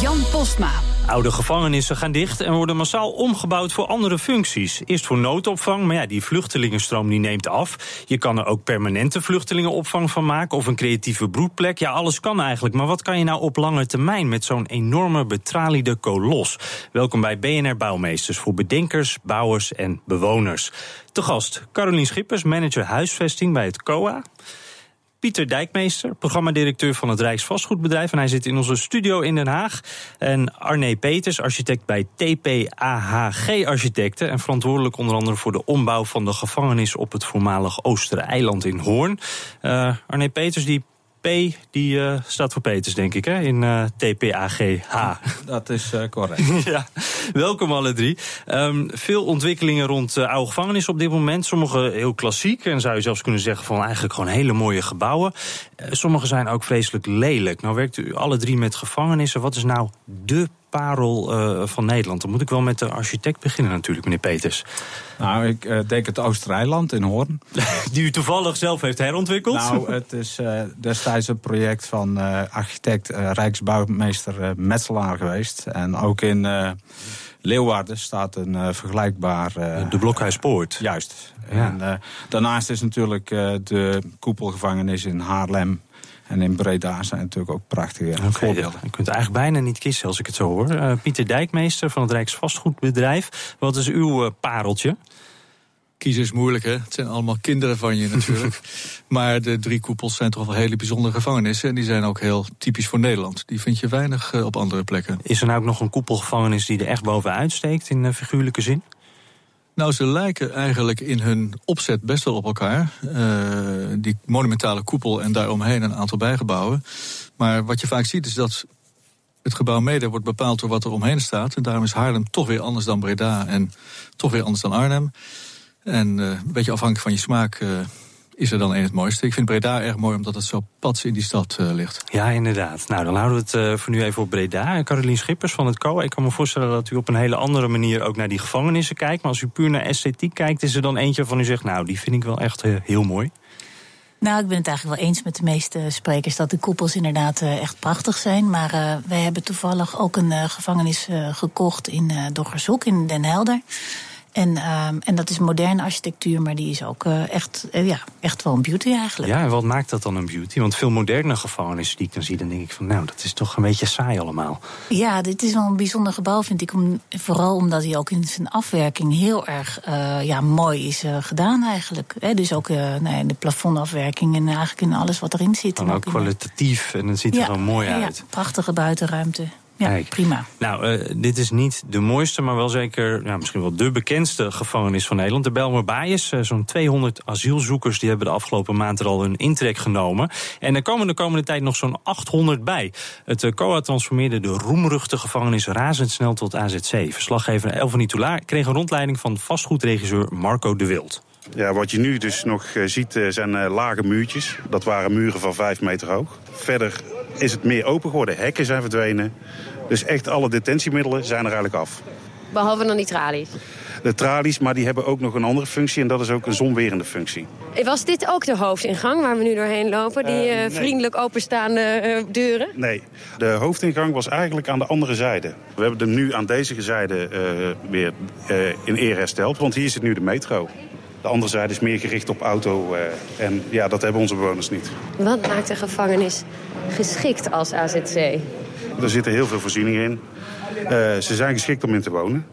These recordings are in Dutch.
Jan Postma. Oude gevangenissen gaan dicht en worden massaal omgebouwd voor andere functies. Eerst voor noodopvang, maar ja, die vluchtelingenstroom die neemt af. Je kan er ook permanente vluchtelingenopvang van maken of een creatieve broedplek. Ja, alles kan eigenlijk. Maar wat kan je nou op lange termijn met zo'n enorme betraliede kolos? Welkom bij BNR Bouwmeesters voor bedenkers, bouwers en bewoners. Te gast Carolien Schippers, manager huisvesting bij het COA. Pieter Dijkmeester, programmadirecteur van het Rijksvastgoedbedrijf. En hij zit in onze studio in Den Haag. En Arne Peters, architect bij TPAHG Architecten. En verantwoordelijk onder andere voor de ombouw van de gevangenis op het voormalig Oostereiland in Hoorn. Uh, Arne Peters die P die uh, staat voor Peters, denk ik, hè? in uh, TPAGH. Dat is uh, correct. ja, welkom alle drie. Um, veel ontwikkelingen rond oude gevangenis op dit moment. Sommige heel klassiek en zou je zelfs kunnen zeggen van eigenlijk gewoon hele mooie gebouwen. sommige zijn ook vreselijk lelijk. Nou werkt u alle drie met gevangenissen. Wat is nou de parel uh, van Nederland? Dan moet ik wel met de architect beginnen natuurlijk, meneer Peters. Nou, ik uh, denk het Oostereiland in Hoorn. Die u toevallig zelf heeft herontwikkeld? Nou, het is uh, destijds een project van architect Rijksbouwmeester Metselaar geweest. En ook in Leeuwarden staat een vergelijkbaar... de Blokhuispoort. Juist. Ja. En, daarnaast is natuurlijk de koepelgevangenis in Haarlem en in Breda zijn natuurlijk ook prachtige okay, voorbeelden. Je kunt eigenlijk bijna niet kiezen als ik het zo hoor. Uh, Pieter Dijkmeester van het Rijksvastgoedbedrijf. Wat is uw uh, pareltje? Kiezen is moeilijk, hè? Het zijn allemaal kinderen van je natuurlijk. maar de drie koepels zijn toch wel hele bijzondere gevangenissen. En die zijn ook heel typisch voor Nederland. Die vind je weinig uh, op andere plekken. Is er nou ook nog een koepelgevangenis die er echt bovenuit steekt in figuurlijke zin? Nou, ze lijken eigenlijk in hun opzet best wel op elkaar. Uh, die monumentale koepel en daaromheen een aantal bijgebouwen. Maar wat je vaak ziet is dat het gebouw mede wordt bepaald door wat er omheen staat. En daarom is Haarlem toch weer anders dan Breda en toch weer anders dan Arnhem. En uh, een beetje afhankelijk van je smaak uh, is er dan een het mooiste. Ik vind Breda erg mooi omdat het zo pats in die stad uh, ligt. Ja, inderdaad. Nou, dan houden we het uh, voor nu even op Breda. En Carolien Schippers van het COA. Ik kan me voorstellen dat u op een hele andere manier ook naar die gevangenissen kijkt. Maar als u puur naar esthetiek kijkt, is er dan eentje van u zegt... nou, die vind ik wel echt uh, heel mooi. Nou, ik ben het eigenlijk wel eens met de meeste sprekers dat de koepels inderdaad uh, echt prachtig zijn. Maar uh, wij hebben toevallig ook een uh, gevangenis gekocht in Doggershoek in Den Helder. En, um, en dat is moderne architectuur, maar die is ook uh, echt, uh, ja, echt wel een beauty eigenlijk. Ja, en wat maakt dat dan een beauty? Want veel moderne gevangenissen die ik dan zie, dan denk ik van nou, dat is toch een beetje saai allemaal. Ja, dit is wel een bijzonder gebouw, vind ik. Om, vooral omdat hij ook in zijn afwerking heel erg uh, ja, mooi is gedaan eigenlijk. He, dus ook nee, de plafondafwerking en eigenlijk in alles wat erin zit. Dan ook, kwalitatief en het ziet er ja, gewoon mooi uit. Ja, prachtige buitenruimte. Ja, Kijk. prima. Nou, uh, dit is niet de mooiste, maar wel zeker ja, misschien wel de bekendste gevangenis van Nederland. De Belmer Baaiers. Uh, Zo'n 200 asielzoekers die hebben de afgelopen maand er al hun intrek genomen. En er komen de komende tijd nog zo'n 800 bij. Het uh, COA transformeerde de roemruchte gevangenis razendsnel tot AZC. Verslaggever Elvanie Toulaar kreeg een rondleiding van vastgoedregisseur Marco de Wild. Ja, wat je nu dus nog ziet zijn lage muurtjes. Dat waren muren van 5 meter hoog. Verder is het meer open geworden. Hekken zijn verdwenen. Dus echt alle detentiemiddelen zijn er eigenlijk af. Behalve dan die tralies? De tralies, maar die hebben ook nog een andere functie en dat is ook een zonwerende functie. Was dit ook de hoofdingang waar we nu doorheen lopen? Die uh, nee. vriendelijk openstaande uh, deuren? Nee, de hoofdingang was eigenlijk aan de andere zijde. We hebben hem nu aan deze zijde uh, weer in eer hersteld, want hier zit nu de metro. De andere zijde is meer gericht op auto en ja, dat hebben onze bewoners niet. Wat maakt de gevangenis geschikt als AZC? Er zitten heel veel voorzieningen in. Uh, ze zijn geschikt om in te wonen.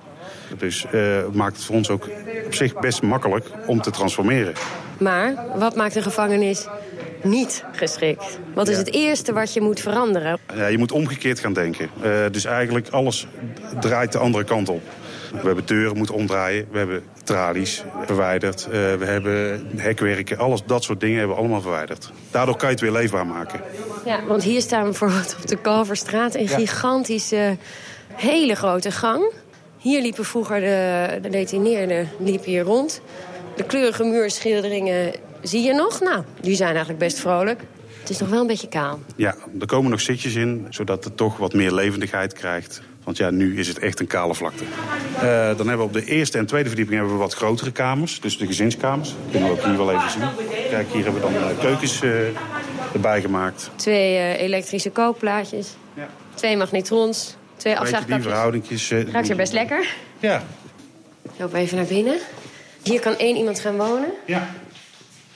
Dus uh, maakt het voor ons ook op zich best makkelijk om te transformeren. Maar wat maakt een gevangenis niet geschikt? Wat is ja. het eerste wat je moet veranderen? Ja, je moet omgekeerd gaan denken. Uh, dus eigenlijk alles draait de andere kant op. We hebben deuren moeten omdraaien. We hebben tralies verwijderd. Uh, we hebben hekwerken. Alles dat soort dingen hebben we allemaal verwijderd. Daardoor kan je het weer leefbaar maken. Ja, want hier staan we bijvoorbeeld op de Kalverstraat. Een gigantische, hele grote gang. Hier liepen vroeger de, de detineerden liepen hier rond. De kleurige muurschilderingen zie je nog. Nou, die zijn eigenlijk best vrolijk. Het is nog wel een beetje kaal. Ja, er komen nog zitjes in, zodat het toch wat meer levendigheid krijgt. Want ja, nu is het echt een kale vlakte. Uh, dan hebben we op de eerste en tweede verdieping hebben we wat grotere kamers. Dus de gezinskamers. Dat kunnen we ook hier wel even zien. Kijk, hier hebben we dan uh, keukens uh, erbij gemaakt. Twee elektrische kookplaatjes. Ja. Twee magnetrons. Twee afzaagkapjes. Die verhoudingjes. Ruikt er best lekker. Ja. Ik loop even naar binnen. Hier kan één iemand gaan wonen. Ja.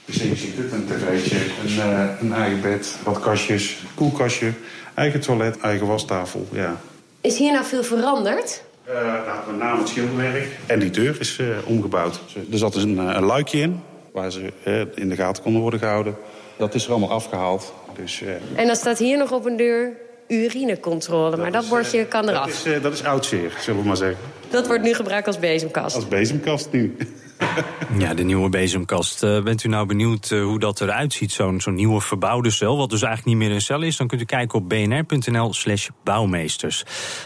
Dus je ziet het, een tv'tje, een, uh, een eigen bed, wat kastjes, koelkastje, eigen toilet, eigen wastafel, ja. Is hier nou veel veranderd? Uh, nou, met name het schilderwerk. En die deur is uh, omgebouwd. Er zat dus een, een luikje in, waar ze in de gaten konden worden gehouden. Dat is er allemaal afgehaald. Dus, en dan staat hier nog op een deur urinecontrole, maar dat, bordje kan eraf. Dat is, dat is oud zeer, zullen we maar zeggen. Dat wordt nu gebruikt als bezemkast. Als bezemkast nu. Ja, de nieuwe bezemkast. Uh, bent u nou benieuwd uh, hoe dat eruit ziet, zo'n zo'n nieuwe verbouwde cel... wat dus eigenlijk niet meer een cel is? Dan kunt u kijken op bnr.nl slash bouwmeesters.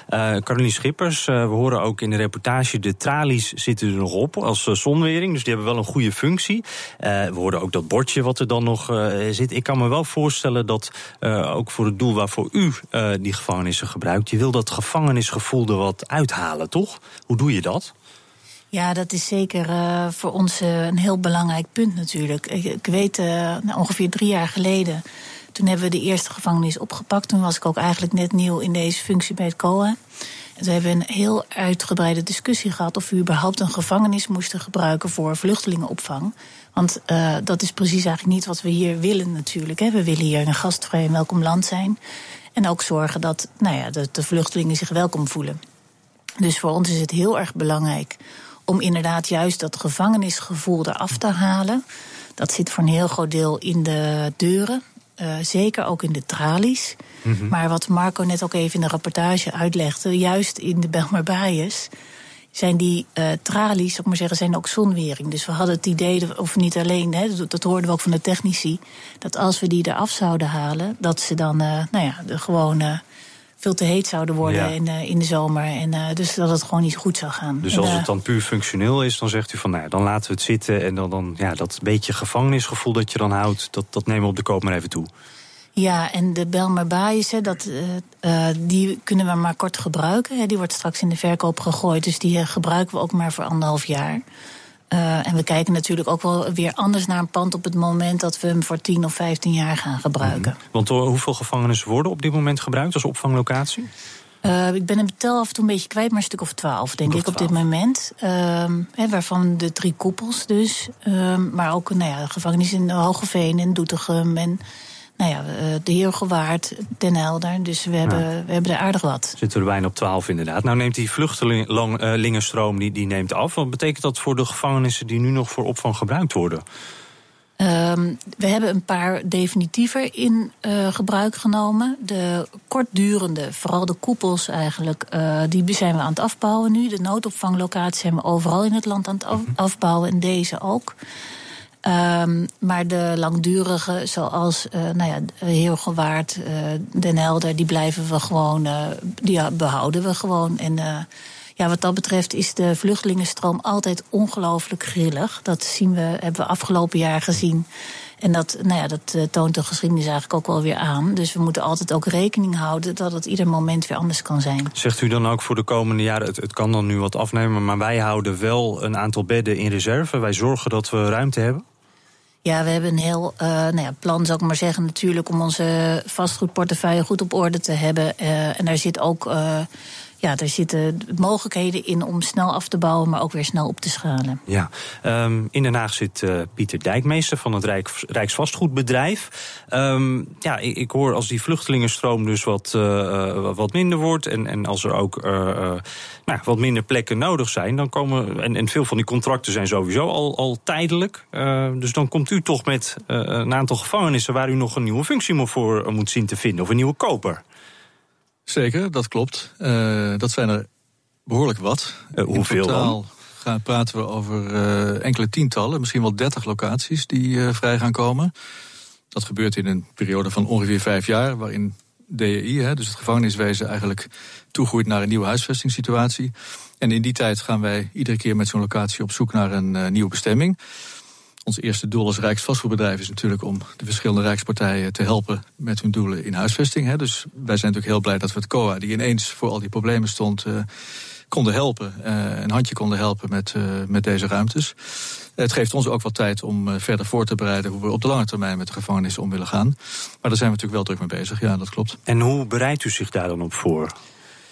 Uh, Caroline Schippers, we horen ook in de reportage... de tralies zitten er nog op als zonwering, dus die hebben wel een goede functie. we horen ook dat bordje wat er dan nog zit. Ik kan me wel voorstellen dat ook voor het doel waarvoor u die gevangenissen gebruikt... je wil dat gevangenisgevoel er wat uithalen, toch? Hoe doe je dat? Ja, dat is zeker uh, voor ons uh, een heel belangrijk punt natuurlijk. Ik, ik weet, uh, nou, ongeveer drie jaar geleden, toen hebben we de eerste gevangenis opgepakt. Toen was ik ook eigenlijk net nieuw in deze functie bij het COA. En toen hebben we een heel uitgebreide discussie gehad of we überhaupt een gevangenis moesten gebruiken voor vluchtelingenopvang. Want dat is precies eigenlijk niet wat we hier willen natuurlijk. Hè. We willen hier een gastvrij en welkom land zijn. En ook zorgen dat nou ja, de, de vluchtelingen zich welkom voelen. Dus voor ons is het heel erg belangrijk om inderdaad juist dat gevangenisgevoel eraf te halen. Dat zit voor een heel groot deel in de deuren. Uh, zeker ook in de tralies. Mm -hmm. Maar wat Marco net ook even in de rapportage uitlegde, juist in de Belmarbaaiers zijn die uh, tralies, ik maar zeggen, zijn ook zonwering. Dus we hadden het idee, of niet alleen, hè, dat, dat hoorden we ook van de technici, dat als we die eraf zouden halen, dat ze dan, uh, nou ja, de gewone veel te heet zouden worden in, uh, in de zomer. En, uh, dus dat het gewoon niet goed zou gaan. Dus als het dan puur functioneel is, dan zegt u van nou ja, dan laten we het zitten. En dan, dan ja, dat beetje gevangenisgevoel dat je dan houdt, dat, dat nemen we op de koop maar even toe. Ja, en de Belmar Baaiers, dat, uh, die kunnen we maar kort gebruiken. Die wordt straks in de verkoop gegooid. Dus die gebruiken we ook maar voor anderhalf jaar. Uh, en we kijken natuurlijk ook wel weer anders naar een pand op het moment dat we hem voor 10 of 15 jaar gaan gebruiken. Mm. Want uh, hoeveel gevangenissen worden op dit moment gebruikt als opvanglocatie? Uh, ik ben het tel af en toe een beetje kwijt, maar een stuk of twaalf, denk ik, op dit moment. He, waarvan de drie koepels dus. maar ook nou ja, gevangenis in Hogeveen en Doetinchem en nou ja, de Heergewaard, Den Helder. Dus we hebben, ja. we hebben er aardig wat. Zitten er bijna op 12 inderdaad. Nou neemt die vluchtelingenstroom die, die neemt af. Wat betekent dat voor de gevangenissen die nu nog voor opvang gebruikt worden? Um, we hebben een paar definitiever in uh, gebruik genomen. De kortdurende, vooral de koepels eigenlijk, uh, die zijn we aan het afbouwen nu. De noodopvanglocaties zijn we overal in het land aan het af afbouwen en deze ook. Um, maar de langdurige, zoals uh, nou ja, Heergewaard, uh, Den Helder, die blijven we gewoon, uh, die behouden we gewoon. En ja, wat dat betreft is de vluchtelingenstroom altijd ongelooflijk grillig. Dat zien we, hebben we afgelopen jaar gezien. En dat, nou ja, dat toont de geschiedenis eigenlijk ook wel weer aan. Dus we moeten altijd ook rekening houden dat het ieder moment weer anders kan zijn. Zegt u dan ook voor de komende jaren, het kan dan nu wat afnemen, maar wij houden wel een aantal bedden in reserve. Wij zorgen dat we ruimte hebben? Ja, we hebben een heel uh, nou ja, plan, zou ik maar zeggen, natuurlijk om onze vastgoedportefeuille goed op orde te hebben. Uh, en daar zit ook. Uh, ja, er zitten mogelijkheden in om snel af te bouwen, maar ook weer snel op te schalen. Ja, um, in Den Haag zit uh, Pieter Dijkmeester van het Rijk, Rijksvastgoedbedrijf. Um, ja, ik, ik, hoor als die vluchtelingenstroom dus wat, uh, wat minder wordt en, en als er ook nou, wat minder plekken nodig zijn, dan komen. En, en veel van die contracten zijn sowieso al, al tijdelijk. dus dan komt u toch met een aantal gevangenissen waar u nog een nieuwe functie voor moet zien te vinden, of een nieuwe koper. Zeker, dat klopt. Uh, dat zijn er Behoorlijk wat. hoeveel In totaal gaan, praten we over enkele tientallen, misschien wel dertig locaties die vrij gaan komen. Dat gebeurt in een periode van ongeveer vijf jaar, waarin DEI, hè, dus het gevangeniswezen, eigenlijk toegroeit naar een nieuwe huisvestingssituatie. En in die tijd gaan wij iedere keer met zo'n locatie op zoek naar een nieuwe bestemming. Ons eerste doel als Rijksvastgoedbedrijf is natuurlijk om de verschillende Rijkspartijen te helpen met hun doelen in huisvesting. Hè. Dus wij zijn natuurlijk heel blij dat we het COA, die ineens voor al die problemen stond, uh, konden helpen. Uh, een handje konden helpen met, met deze ruimtes. Het geeft ons ook wat tijd om verder voor te bereiden hoe we op de lange termijn met de gevangenis om willen gaan. Maar daar zijn we natuurlijk wel druk mee bezig, ja, dat klopt. En hoe bereidt u zich daar dan op voor?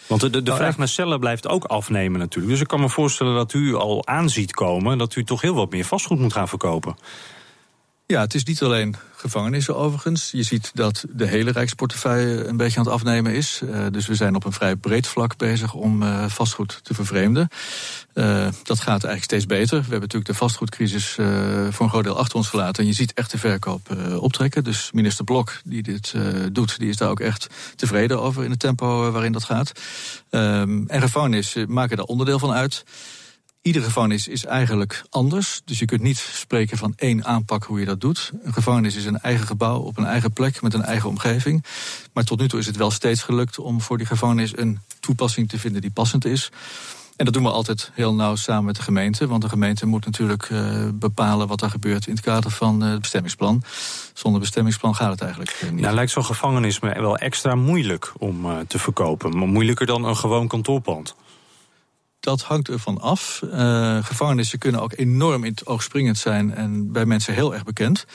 Want de, de, de nou, vraag naar cellen blijft ook afnemen natuurlijk. Dus ik kan me voorstellen dat u al aanziet komen dat u toch heel wat meer vastgoed moet gaan verkopen. Ja, het is niet alleen gevangenissen overigens. Je ziet dat de hele Rijksportefeuille een beetje aan het afnemen is. Uh, dus we zijn op een vrij breed vlak bezig om uh, vastgoed te vervreemden. Uh, dat gaat eigenlijk steeds beter. We hebben natuurlijk de vastgoedcrisis voor een groot deel achter ons gelaten. En je ziet echt de verkoop optrekken. Dus minister Blok, die dit doet, die is daar ook echt tevreden over in het tempo waarin dat gaat. Ehm, en gevangenissen maken daar onderdeel van uit. Iedere gevangenis is eigenlijk anders. Dus je kunt niet spreken van één aanpak hoe je dat doet. Een gevangenis is een eigen gebouw op een eigen plek met een eigen omgeving. Maar tot nu toe is het wel steeds gelukt om voor die gevangenis een toepassing te vinden die passend is. En dat doen we altijd heel nauw samen met de gemeente. Want de gemeente moet natuurlijk uh, bepalen wat er gebeurt in het kader van uh, het bestemmingsplan. Zonder bestemmingsplan gaat het eigenlijk uh, niet. Nou lijkt zo'n gevangenis me wel extra moeilijk om te verkopen. Maar moeilijker dan een gewoon kantoorpand dat hangt ervan af. Uh, gevangenissen kunnen ook enorm in het oog springend zijn en bij mensen heel erg bekend.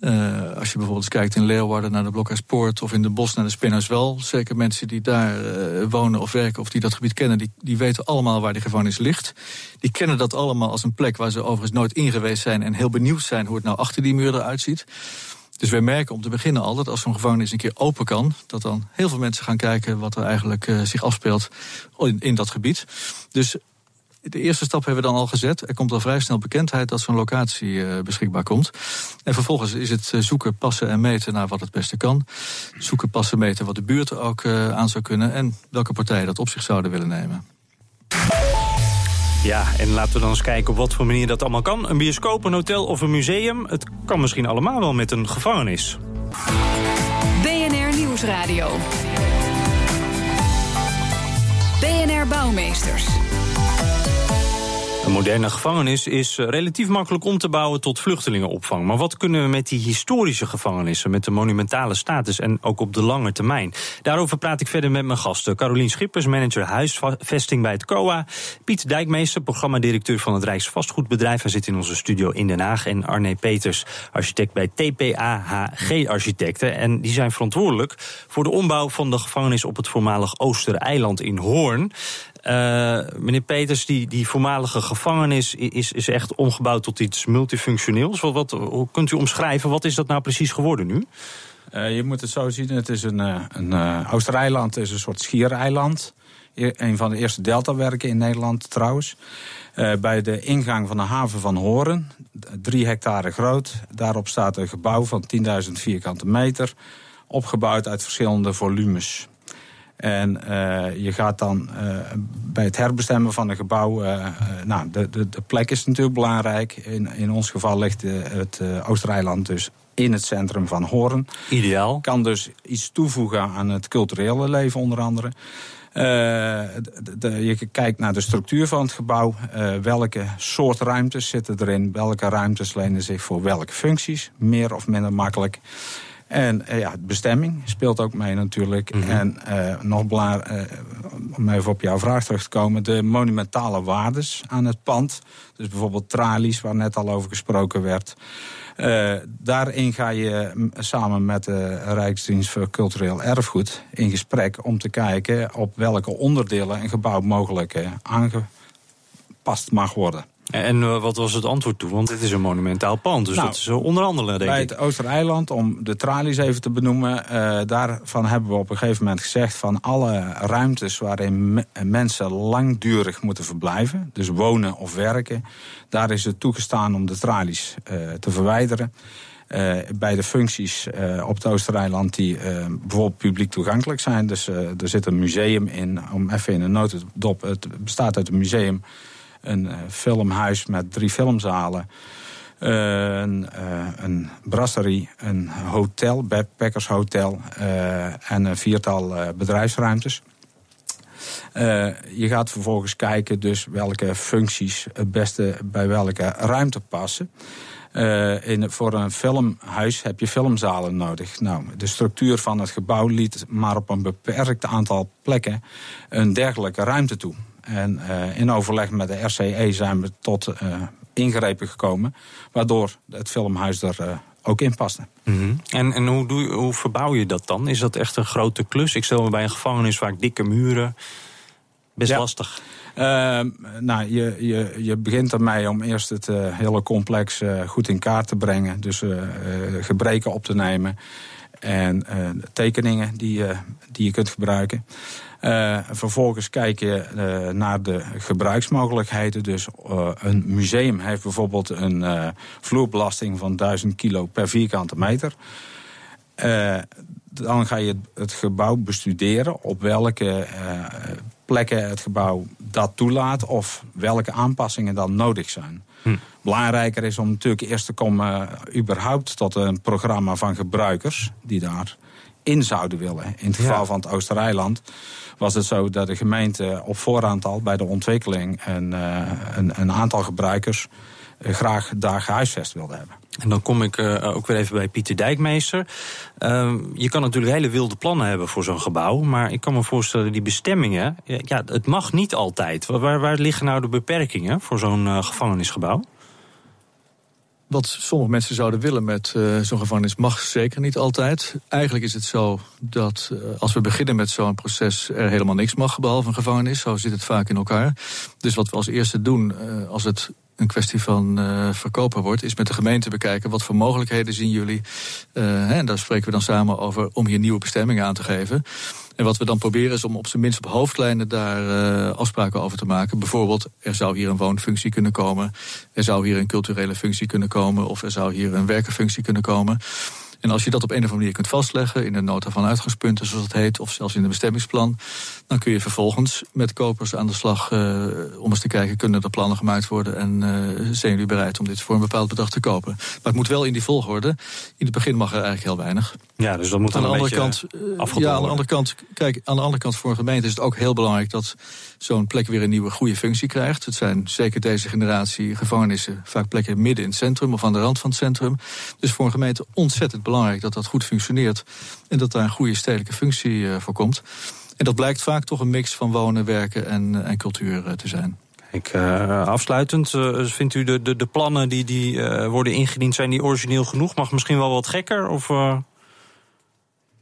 Uh, als je bijvoorbeeld kijkt in Leeuwarden naar de Blokhuispoort of in de Bos naar de Spinners. Zeker mensen die daar uh, wonen of werken of die dat gebied kennen, die, die weten allemaal waar die gevangenis ligt. Die kennen dat allemaal als een plek waar ze overigens nooit in geweest zijn en heel benieuwd zijn hoe het nou achter die muur eruit ziet. Dus wij merken om te beginnen al dat als zo'n gevangenis een keer open kan, dat dan heel veel mensen gaan kijken wat er eigenlijk uh, zich afspeelt in, dat gebied. Dus de eerste stap hebben we dan al gezet. Er komt al vrij snel bekendheid dat zo'n locatie uh, beschikbaar komt. En vervolgens is het eh, zoeken, passen en meten naar wat het beste kan. Zoeken, passen, meten wat de buurt ook aan zou kunnen. En welke partijen dat op zich zouden willen nemen. Ja, en laten we dan eens kijken op wat voor manier dat allemaal kan. Een bioscoop, een hotel of een museum. Het kan misschien allemaal wel met een gevangenis. BNR Nieuwsradio. BNR Bouwmeesters. Een moderne gevangenis is eh, relatief makkelijk om te bouwen tot vluchtelingenopvang. Maar wat kunnen we met die historische gevangenissen, met de monumentale status en ook op de lange termijn? Daarover praat ik verder met mijn gasten. Carolien Schippers, manager huisvesting bij het COA. Piet Dijkmeester, programmadirecteur van het Rijksvastgoedbedrijf. Hij zit in onze studio in Den Haag. En Arne Peters, architect bij TPAHG Architecten. En die zijn verantwoordelijk voor de ombouw van de gevangenis op het voormalig Oostereiland in Hoorn. Uh, meneer Peters, die, die voormalige gevangenis is, is echt omgebouwd tot iets multifunctioneels. Wat, wat, hoe kunt u omschrijven, wat is dat nou precies geworden nu? Uh, je moet het zo zien, het is een, uh, een uh, is een soort schiereiland. E, een van de eerste deltawerken in Nederland trouwens. bij de ingang van de haven van Horen, drie hectare groot. Daarop staat een gebouw van 10.000 vierkante meter. Opgebouwd uit verschillende volumes. En uh, je gaat dan uh, bij het herbestemmen van een gebouw... Uh, nou, de, de, de plek is natuurlijk belangrijk. In, in ons geval ligt het Oostereiland dus in het centrum van Hoorn. Ideaal. Kan dus iets toevoegen aan het culturele leven onder andere. De, de, je kijkt naar de structuur van het gebouw. welke soort ruimtes zitten erin? Welke ruimtes lenen zich voor welke functies? Meer of minder makkelijk. En uh, ja, bestemming speelt ook mee natuurlijk. Mm -hmm. En uh, nog belangrijk, uh, om even op jouw vraag terug te komen... de monumentale waardes aan het pand. Dus bijvoorbeeld tralies, waar net al over gesproken werd. daarin ga je samen met de Rijksdienst voor Cultureel Erfgoed in gesprek... om te kijken op welke onderdelen een gebouw mogelijk aangepast mag worden. En uh, wat was het antwoord toe? Want dit is een monumentaal pand, dus nou, dat is onderhandelen, denk bij ik. Bij het Oostereiland, om de tralies even te benoemen... Uh, daarvan hebben we op een gegeven moment gezegd... van alle ruimtes waarin me mensen langdurig moeten verblijven... dus wonen of werken, daar is het toegestaan om de tralies uh, te verwijderen. bij de functies op het Oostereiland die bijvoorbeeld publiek toegankelijk zijn. Dus er zit een museum in, om even in een notendop. Het bestaat uit een museum, een filmhuis met drie filmzalen. een, een brasserie, een hotel, backpackershotel uh, en een viertal bedrijfsruimtes. Uh, je gaat vervolgens kijken dus welke functies het beste bij welke ruimte passen. Uh, in, voor een filmhuis heb je filmzalen nodig. Nou, de structuur van het gebouw liet maar op een beperkt aantal plekken een dergelijke ruimte toe. En uh, in overleg met de RCE zijn we tot ingrepen gekomen, waardoor het filmhuis er ook in paste. Mm -hmm. En, en hoe, doe, hoe verbouw je dat dan? Is dat echt een grote klus? Ik stel me bij een gevangenis vaak dikke muren best lastig. Uh, nou, je, je, je begint ermee om eerst het uh, hele complex uh, goed in kaart te brengen. Dus gebreken op te nemen. En tekeningen die, die je kunt gebruiken. Vervolgens kijk je naar de gebruiksmogelijkheden. Dus een museum heeft bijvoorbeeld een vloerbelasting van 1000 kilo per vierkante meter dan ga je het gebouw bestuderen op welke plekken het gebouw dat toelaat of welke aanpassingen dan nodig zijn. Hm. Belangrijker is om natuurlijk eerst te komen überhaupt tot een programma van gebruikers die daar in zouden willen. In het geval van het Oostereiland was het zo dat de gemeente op voorhand al bij de ontwikkeling een, uh, een, een aantal gebruikers uh, graag daar gehuisvest wilde hebben. En dan kom ik uh, ook weer even bij Pieter Dijkmeester. Uh, je kan natuurlijk hele wilde plannen hebben voor zo'n gebouw. Maar ik kan me voorstellen, die bestemmingen. Ja, het mag niet altijd. Waar, waar liggen nou de beperkingen voor zo'n uh, gevangenisgebouw? Wat sommige mensen zouden willen met uh, zo'n gevangenis mag zeker niet altijd. Eigenlijk is het zo dat uh, als we beginnen met zo'n proces er helemaal niks mag behalve een gevangenis. Zo zit het vaak in elkaar. Dus wat we als eerste doen uh, als het een kwestie van uh, verkopen wordt, is met de gemeente bekijken wat voor mogelijkheden zien jullie. Uh, en daar spreken we dan samen over om hier nieuwe bestemmingen aan te geven. En wat we dan proberen is om op zijn minst op hoofdlijnen daar uh, afspraken over te maken. Bijvoorbeeld, er zou hier een woonfunctie kunnen komen, er zou hier een culturele functie kunnen komen, of er zou hier een werkenfunctie kunnen komen. En als je dat op een of andere manier kunt vastleggen in de nota van uitgangspunten, zoals het heet, of zelfs in een bestemmingsplan, dan kun je vervolgens met kopers aan de slag uh, om eens te kijken, kunnen er plannen gemaakt worden en uh, zijn jullie bereid om dit voor een bepaald bedrag te kopen. Maar het moet wel in die volgorde. In het begin mag er eigenlijk heel weinig. Ja, dus dat moet aan de andere kant. Uh, ja, aan de andere kant, kijk, aan de andere kant voor een gemeente is het ook heel belangrijk dat zo'n plek weer een nieuwe goede functie krijgt. Het zijn zeker deze generatie gevangenissen vaak plekken midden in het centrum of aan de rand van het centrum. Dus voor een gemeente ontzettend belangrijk dat dat goed functioneert en dat daar een goede stedelijke functie uh, voor komt. En dat blijkt vaak toch een mix van wonen, werken en, en cultuur uh, te zijn. Ik, afsluitend, vindt u de, de, de plannen die, die worden ingediend, zijn die origineel genoeg? Mag misschien wel wat gekker? Of,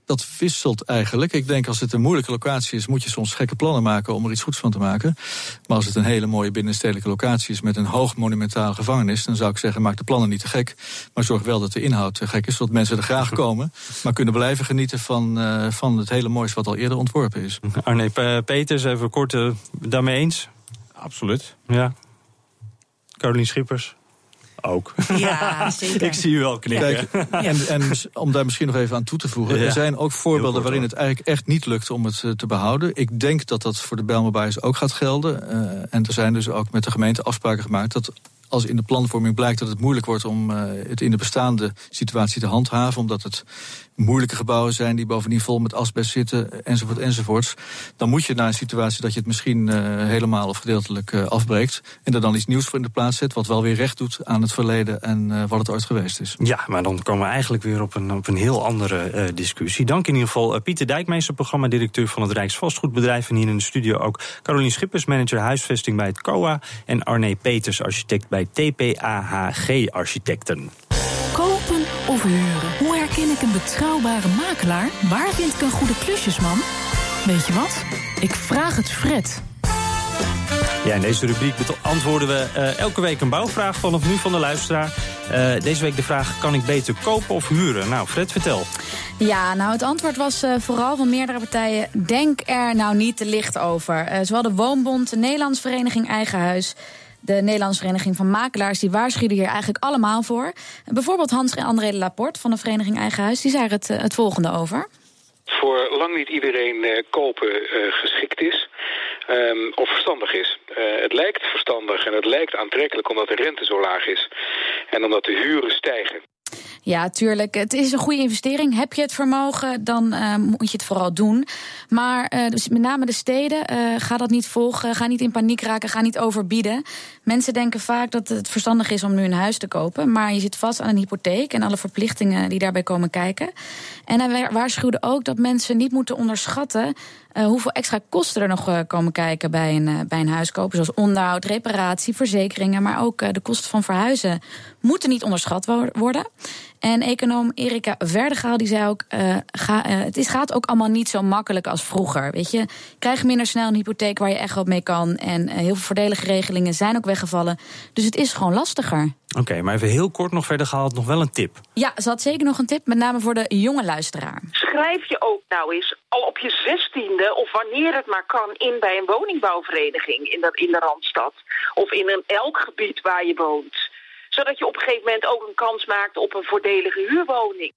dat wisselt eigenlijk. Ik denk als het een moeilijke locatie is, moet je soms gekke plannen maken om er iets goeds van te maken. Maar als het een hele mooie binnenstedelijke locatie is met een hoog monumentaal gevangenis, dan zou ik zeggen, maak de plannen niet te gek. Maar zorg wel dat de inhoud te gek is, zodat mensen er graag komen, maar kunnen blijven genieten van, uh, van het hele moois wat al eerder ontworpen is. Arne Peters, even kort uh, daarmee eens? Absoluut. Ja. Carolien Schippers ook. Ja, zeker. ik zie u wel knikken. Kijk, en, en, om daar misschien nog even aan toe te voegen. Ja. Er zijn ook voorbeelden waarin het eigenlijk echt niet lukt om het uh, te behouden. Ik denk dat dat voor de Bijlmerbaaiers ook gaat gelden. Uh, en er zijn dus ook met de gemeente afspraken gemaakt... dat als in de planvorming blijkt dat het moeilijk wordt om uh, het in de bestaande situatie te handhaven, omdat het moeilijke gebouwen zijn die bovendien vol met asbest zitten, enzovoort, enzovoorts. Dan moet je naar een situatie dat je het misschien uh, helemaal of gedeeltelijk uh, afbreekt. En er dan iets nieuws voor in de plaats zet, wat wel weer recht doet aan het verleden en uh, wat het ooit geweest is. Ja, maar dan komen we eigenlijk weer op een, op een heel andere discussie. Dank in ieder geval Pieter Dijkmeester, programmadirecteur van het Rijksvastgoedbedrijf. En hier in de studio ook Carolien Schippers, manager huisvesting bij het COA. En Arne Peters, architect bij TPAHG Architecten. Kopen of huren? Herken ik een betrouwbare makelaar? Waar vind ik een goede klusjesman? Weet je wat? Ik vraag het Fred. Ja, in deze rubriek beantwoorden we uh, elke week een bouwvraag vanaf nu van de luisteraar. Uh, deze week de vraag, kan ik beter kopen of huren? Nou, Fred, vertel. Ja, nou het antwoord was uh, vooral van meerdere partijen... denk er nou niet te licht over. zowel de Woonbond, de Nederlands Vereniging Eigen Huis De Nederlandse Vereniging van Makelaars die waarschuwde hier eigenlijk allemaal voor. Bijvoorbeeld Hans-André Laporte van de Vereniging Eigen Huis, die zei het, het volgende over. Voor lang niet iedereen kopen geschikt is. Um, of verstandig is. Het lijkt verstandig en het lijkt aantrekkelijk omdat de rente zo laag is. En omdat de huren stijgen. Ja, tuurlijk. Het is een goede investering. Heb je het vermogen, dan uh, moet je het vooral doen. Maar uh, dus met name de steden, uh, ga dat niet volgen. Ga niet in paniek raken, ga niet overbieden. Mensen denken vaak dat het verstandig is om nu een huis te kopen. Maar je zit vast aan een hypotheek en alle verplichtingen die daarbij komen kijken. En hij waarschuwde ook dat mensen niet moeten onderschatten hoeveel extra kosten er nog uh, komen kijken bij een, uh, bij een huis kopen. Zoals onderhoud, reparatie, verzekeringen, maar ook de kosten van verhuizen moeten niet onderschat worden. En econoom Erika Verdegaal die zei ook: ga, het is, gaat ook allemaal niet zo makkelijk als vroeger. Weet je, krijg minder snel een hypotheek waar je echt wat mee kan. En heel veel voordelige regelingen zijn ook weggevallen. Dus het is gewoon lastiger. Oké, okay, maar even heel kort nog verder gehaald, nog wel een tip. Ja, ze had zeker nog een tip, met name voor de jonge luisteraar. Schrijf je ook nou eens al op je zestiende of wanneer het maar kan in bij een woningbouwvereniging in de, in de Randstad. Of in een elk gebied waar je woont zodat je op een gegeven moment ook een kans maakt op een voordelige huurwoning.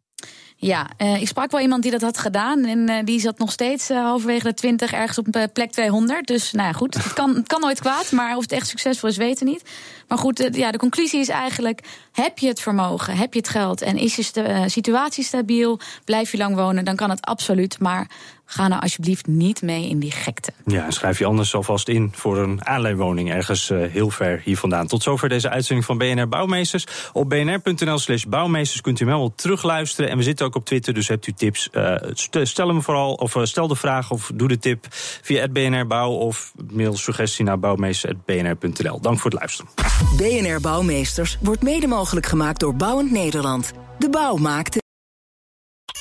Ja, uh, ik sprak wel iemand die dat had gedaan. En uh, die zat nog steeds uh, halverwege de 20 ergens op plek 200. Dus nou ja, goed. Het kan, het kan nooit kwaad. Maar of het echt succesvol is, weten we niet. Maar goed, ja, de conclusie is eigenlijk: heb je het vermogen, heb je het geld en is je situatie stabiel, blijf je lang wonen, dan kan het absoluut. Maar ga nou alsjeblieft niet mee in die gekte. Ja, schrijf je anders alvast in voor een aanleidwoning ergens uh, heel ver hier vandaan. Tot zover deze uitzending van BNR Bouwmeesters. Op bnr.nl slash bouwmeesters kunt u hem wel terugluisteren. En we zitten ook op Twitter, dus hebt u tips. Uh, stel hem vooral, of uh, stel de vraag of doe de tip via het BNR Bouw... of mail suggestie naar bouwmeesters.bnr.nl. Dank voor het luisteren. BNR Bouwmeesters wordt mede mogelijk gemaakt door Bouwend Nederland. De bouw maakt